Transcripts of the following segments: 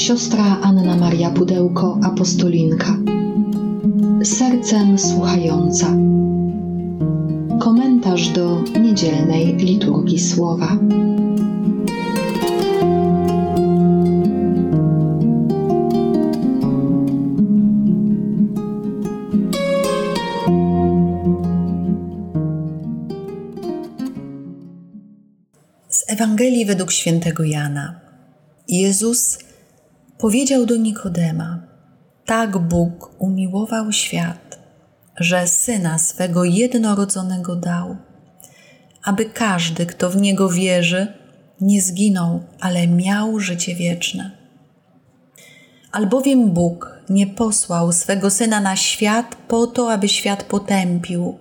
Siostra Anna Maria Pudełko, apostolinka. Sercem słuchająca. Komentarz do niedzielnej liturgii słowa. Ewangelii według świętego Jana. Jezus powiedział do Nikodema: Tak Bóg umiłował świat, że syna swego jednorodzonego dał, aby każdy, kto w niego wierzy, nie zginął, ale miał życie wieczne. Albowiem Bóg nie posłał swego syna na świat po to, aby świat potępił,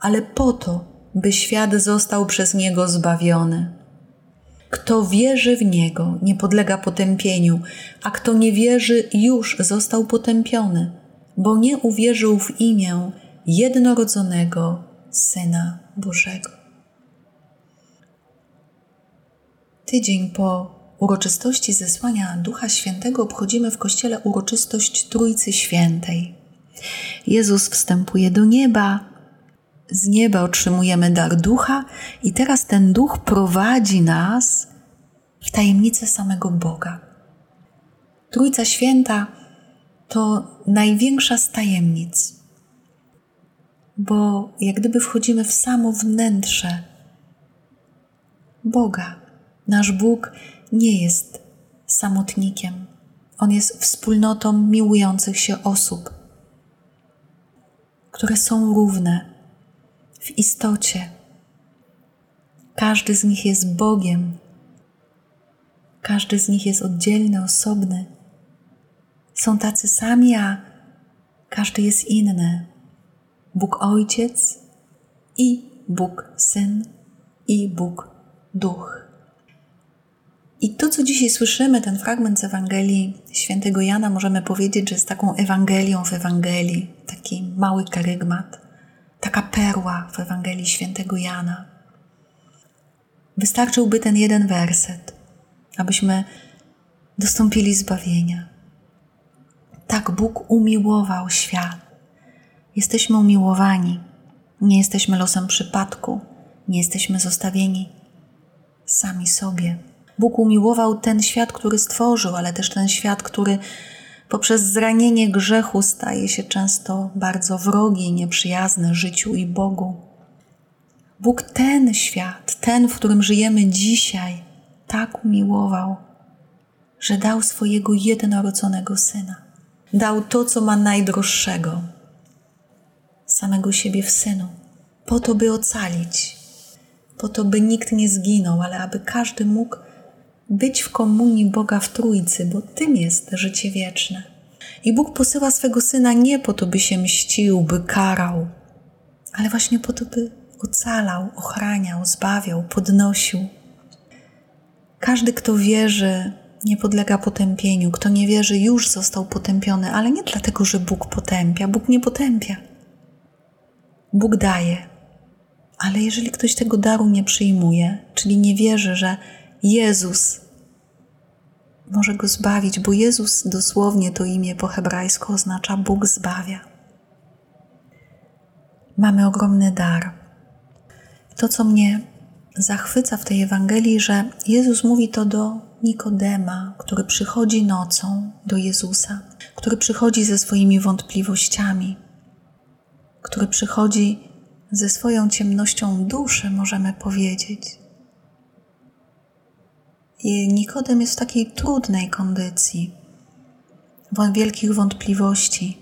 ale po to, by świat został przez niego zbawiony. Kto wierzy w Niego, nie podlega potępieniu, a kto nie wierzy, już został potępiony, bo nie uwierzył w imię jednorodzonego Syna Bożego. Tydzień po uroczystości zesłania Ducha Świętego obchodzimy w Kościele uroczystość Trójcy Świętej. Jezus wstępuje do nieba, z nieba otrzymujemy dar ducha, i teraz ten duch prowadzi nas w tajemnicę samego Boga. Trójca Święta to największa z tajemnic, bo jak gdyby wchodzimy w samo wnętrze Boga. Nasz Bóg nie jest samotnikiem, On jest wspólnotą miłujących się osób, które są równe w istocie. Każdy z nich jest Bogiem, każdy z nich jest oddzielny, osobny. Są tacy sami, a każdy jest inny. Bóg Ojciec i Bóg Syn i Bóg Duch. I to, co dzisiaj słyszymy, ten fragment z Ewangelii świętego Jana, możemy powiedzieć, że jest taką Ewangelią w Ewangelii, taki mały karygmat taka perła w Ewangelii Świętego Jana. Wystarczyłby ten jeden werset, abyśmy dostąpili zbawienia. Tak Bóg umiłował świat. Jesteśmy umiłowani. Nie jesteśmy losem przypadku. Nie jesteśmy zostawieni sami sobie. Bóg umiłował ten świat, który stworzył, ale też ten świat, który poprzez zranienie grzechu staje się często bardzo wrogi i nieprzyjazny życiu i Bogu. Bóg ten świat, ten, w którym żyjemy dzisiaj, tak umiłował, że dał swojego jednorodzonego syna. Dał to, co ma najdroższego samego siebie w synu, po to, by ocalić, po to, by nikt nie zginął, ale aby każdy mógł być w komunii Boga w Trójcy, bo tym jest życie wieczne. I Bóg posyła swego Syna nie po to, by się mścił, by karał, ale właśnie po to, by ocalał, ochraniał, zbawiał, podnosił. Każdy, kto wierzy, nie podlega potępieniu. Kto nie wierzy, już został potępiony, ale nie dlatego, że Bóg potępia. Bóg nie potępia. Bóg daje. Ale jeżeli ktoś tego daru nie przyjmuje, czyli nie wierzy, że Jezus może go zbawić, bo Jezus dosłownie to imię po hebrajsku oznacza Bóg zbawia. Mamy ogromny dar. To, co mnie zachwyca w tej Ewangelii, że Jezus mówi to do Nikodema, który przychodzi nocą do Jezusa, który przychodzi ze swoimi wątpliwościami, który przychodzi ze swoją ciemnością duszy, możemy powiedzieć. Nikodem jest w takiej trudnej kondycji, wielkich wątpliwości.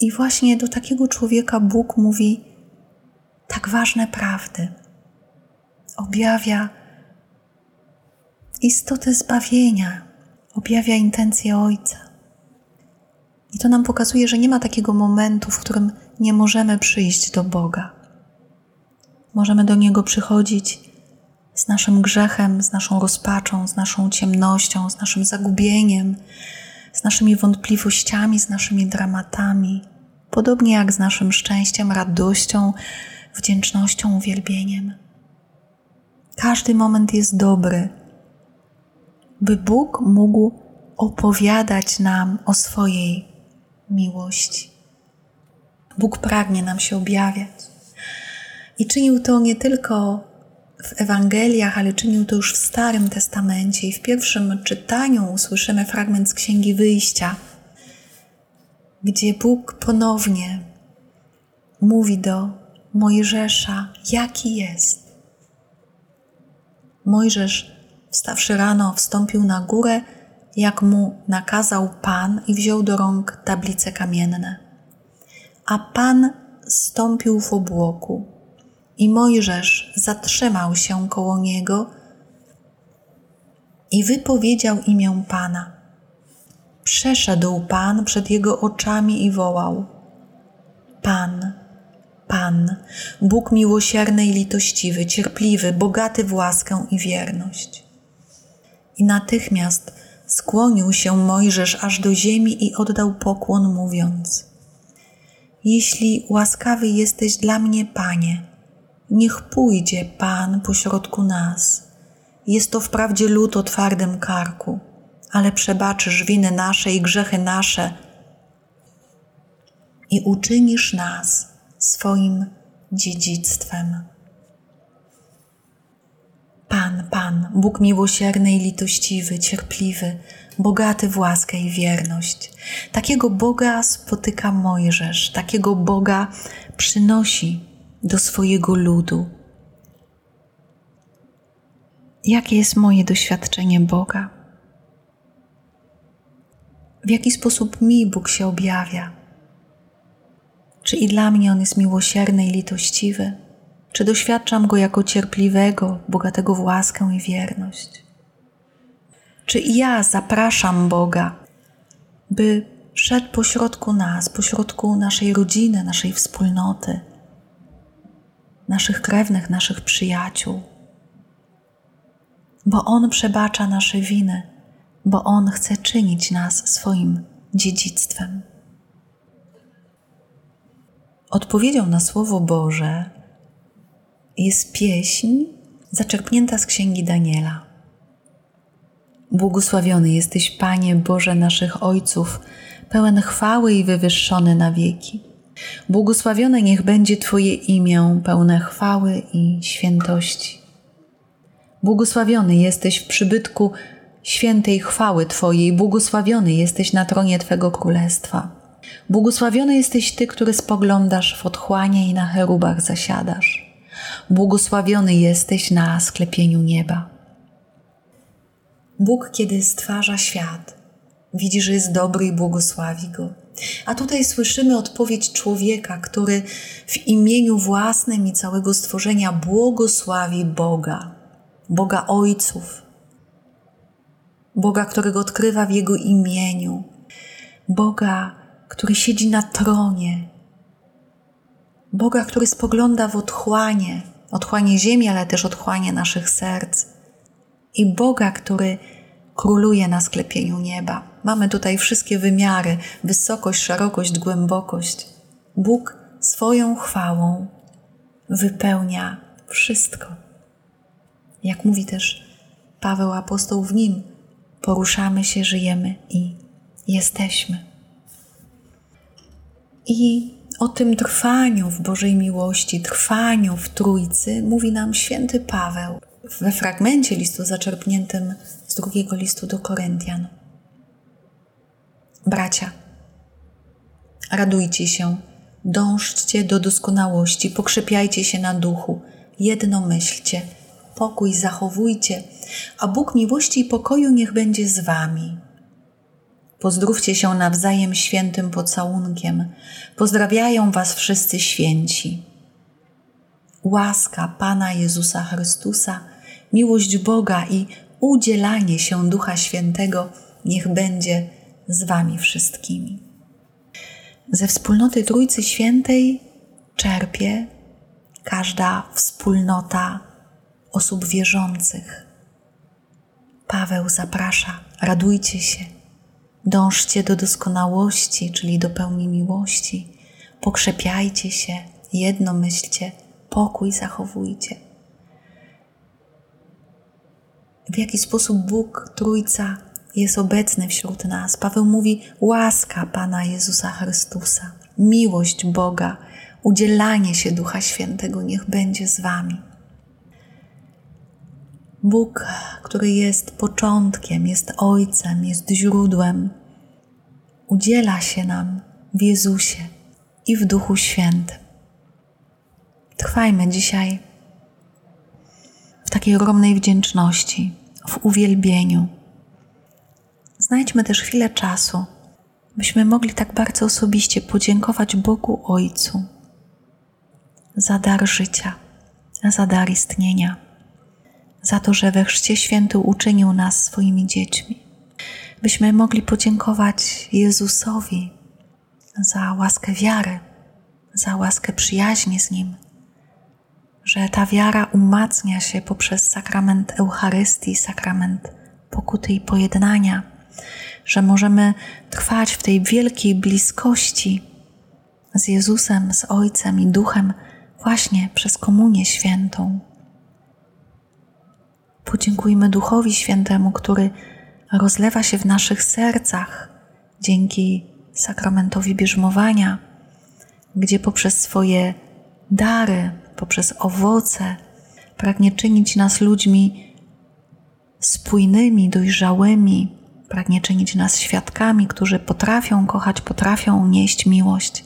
I właśnie do takiego człowieka Bóg mówi tak ważne prawdy. Objawia istotę zbawienia, objawia intencję Ojca. I to nam pokazuje, że nie ma takiego momentu, w którym nie możemy przyjść do Boga. Możemy do Niego przychodzić z naszym grzechem, z naszą rozpaczą, z naszą ciemnością, z naszym zagubieniem, z naszymi wątpliwościami, z naszymi dramatami, podobnie jak z naszym szczęściem, radością, wdzięcznością, uwielbieniem. Każdy moment jest dobry, by Bóg mógł opowiadać nam o swojej miłości. Bóg pragnie nam się objawiać. I czynił to nie tylko w Ewangeliach, ale czynił to już w Starym Testamencie. I w pierwszym czytaniu usłyszymy fragment z Księgi Wyjścia, gdzie Bóg ponownie mówi do Mojżesza, jaki jest. Mojżesz, wstawszy rano, wstąpił na górę, jak mu nakazał Pan, i wziął do rąk tablice kamienne. A Pan stąpił w obłoku, i Mojżesz zatrzymał się koło niego i wypowiedział imię Pana. Przeszedł Pan przed jego oczami i wołał: Pan, Pan, Bóg miłosierny i litościwy, cierpliwy, bogaty w łaskę i wierność. I natychmiast skłonił się Mojżesz aż do ziemi i oddał pokłon, mówiąc: Jeśli łaskawy jesteś dla mnie, Panie, niech pójdzie Pan pośrodku nas. Jest to wprawdzie lud o twardym karku, ale przebaczysz winy nasze i grzechy nasze i uczynisz nas swoim dziedzictwem. Pan, Pan, Bóg miłosierny i litościwy, cierpliwy, bogaty w łaskę i wierność. Takiego Boga spotyka Mojżesz, takiego Boga przynosi do swojego ludu. Jakie jest moje doświadczenie Boga? W jaki sposób mi Bóg się objawia? Czy i dla mnie On jest miłosierny i litościwy? Czy doświadczam Go jako cierpliwego, bogatego w łaskę i wierność? Czy i ja zapraszam Boga, by szedł pośrodku nas, pośrodku naszej rodziny, naszej wspólnoty, naszych krewnych, naszych przyjaciół? Bo On przebacza nasze winy, bo On chce czynić nas swoim dziedzictwem. Odpowiedzią na Słowo Boże jest pieśń zaczerpnięta z księgi Daniela. Błogosławiony jesteś, Panie Boże naszych Ojców, pełen chwały i wywyższony na wieki. Błogosławione niech będzie Twoje imię, pełne chwały i świętości. Błogosławiony jesteś w przybytku świętej chwały Twojej, błogosławiony jesteś na tronie Twego królestwa. Błogosławiony jesteś Ty, który spoglądasz w otchłanie i na cherubach zasiadasz. Błogosławiony jesteś na sklepieniu nieba. Bóg, kiedy stwarza świat, widzi, że jest dobry i błogosławi go. A tutaj słyszymy odpowiedź człowieka, który w imieniu własnym i całego stworzenia błogosławi Boga, Boga Ojców, Boga, którego odkrywa w Jego imieniu, Boga, który siedzi na tronie, Boga, który spogląda w otchłanie, otchłanie ziemi, ale też otchłanie naszych serc, i Boga, który króluje na sklepieniu nieba. Mamy tutaj wszystkie wymiary: wysokość, szerokość, głębokość. Bóg swoją chwałą wypełnia wszystko. Jak mówi też Paweł apostoł w nim, poruszamy się, żyjemy i jesteśmy. I o tym trwaniu w Bożej miłości, trwaniu w Trójcy mówi nam święty Paweł we fragmencie listu zaczerpniętym z drugiego listu do Koryntian. Bracia, radujcie się, dążcie do doskonałości, pokrzepiajcie się na duchu, jedno myślcie, pokój zachowujcie, a Bóg miłości i pokoju niech będzie z wami. Pozdrówcie się nawzajem świętym pocałunkiem. Pozdrawiają Was wszyscy święci. Łaska Pana Jezusa Chrystusa, miłość Boga i udzielanie się Ducha Świętego niech będzie z Wami wszystkimi. Ze wspólnoty Trójcy Świętej czerpie każda wspólnota osób wierzących. Paweł zaprasza, radujcie się Dążcie do doskonałości, czyli do pełni miłości. Pokrzepiajcie się, jedno myślcie, pokój zachowujcie. w jaki sposób Bóg, Trójca jest obecny wśród nas. Paweł mówi: łaska Pana Jezusa Chrystusa, miłość Boga, udzielanie się Ducha Świętego niech będzie z Wami. Bóg, który jest początkiem, jest Ojcem, jest źródłem, udziela się nam w Jezusie i w Duchu Świętym. Trwajmy dzisiaj w takiej ogromnej wdzięczności, w uwielbieniu. Znajdźmy też chwilę czasu, byśmy mogli tak bardzo osobiście podziękować Bogu Ojcu za dar życia, za dar istnienia, za to, że we Chrzcie Święty uczynił nas swoimi dziećmi. Byśmy mogli podziękować Jezusowi za łaskę wiary, za łaskę przyjaźni z Nim, że ta wiara umacnia się poprzez sakrament Eucharystii, sakrament pokuty i pojednania, że możemy trwać w tej wielkiej bliskości z Jezusem, z Ojcem i Duchem właśnie przez Komunię Świętą. Podziękujmy Duchowi Świętemu, który rozlewa się w naszych sercach dzięki sakramentowi bierzmowania, gdzie poprzez swoje dary, poprzez owoce pragnie czynić nas ludźmi spójnymi, dojrzałymi, pragnie czynić nas świadkami, którzy potrafią kochać, potrafią nieść miłość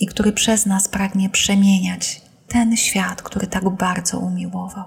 i który przez nas pragnie przemieniać ten świat, który tak bardzo umiłował.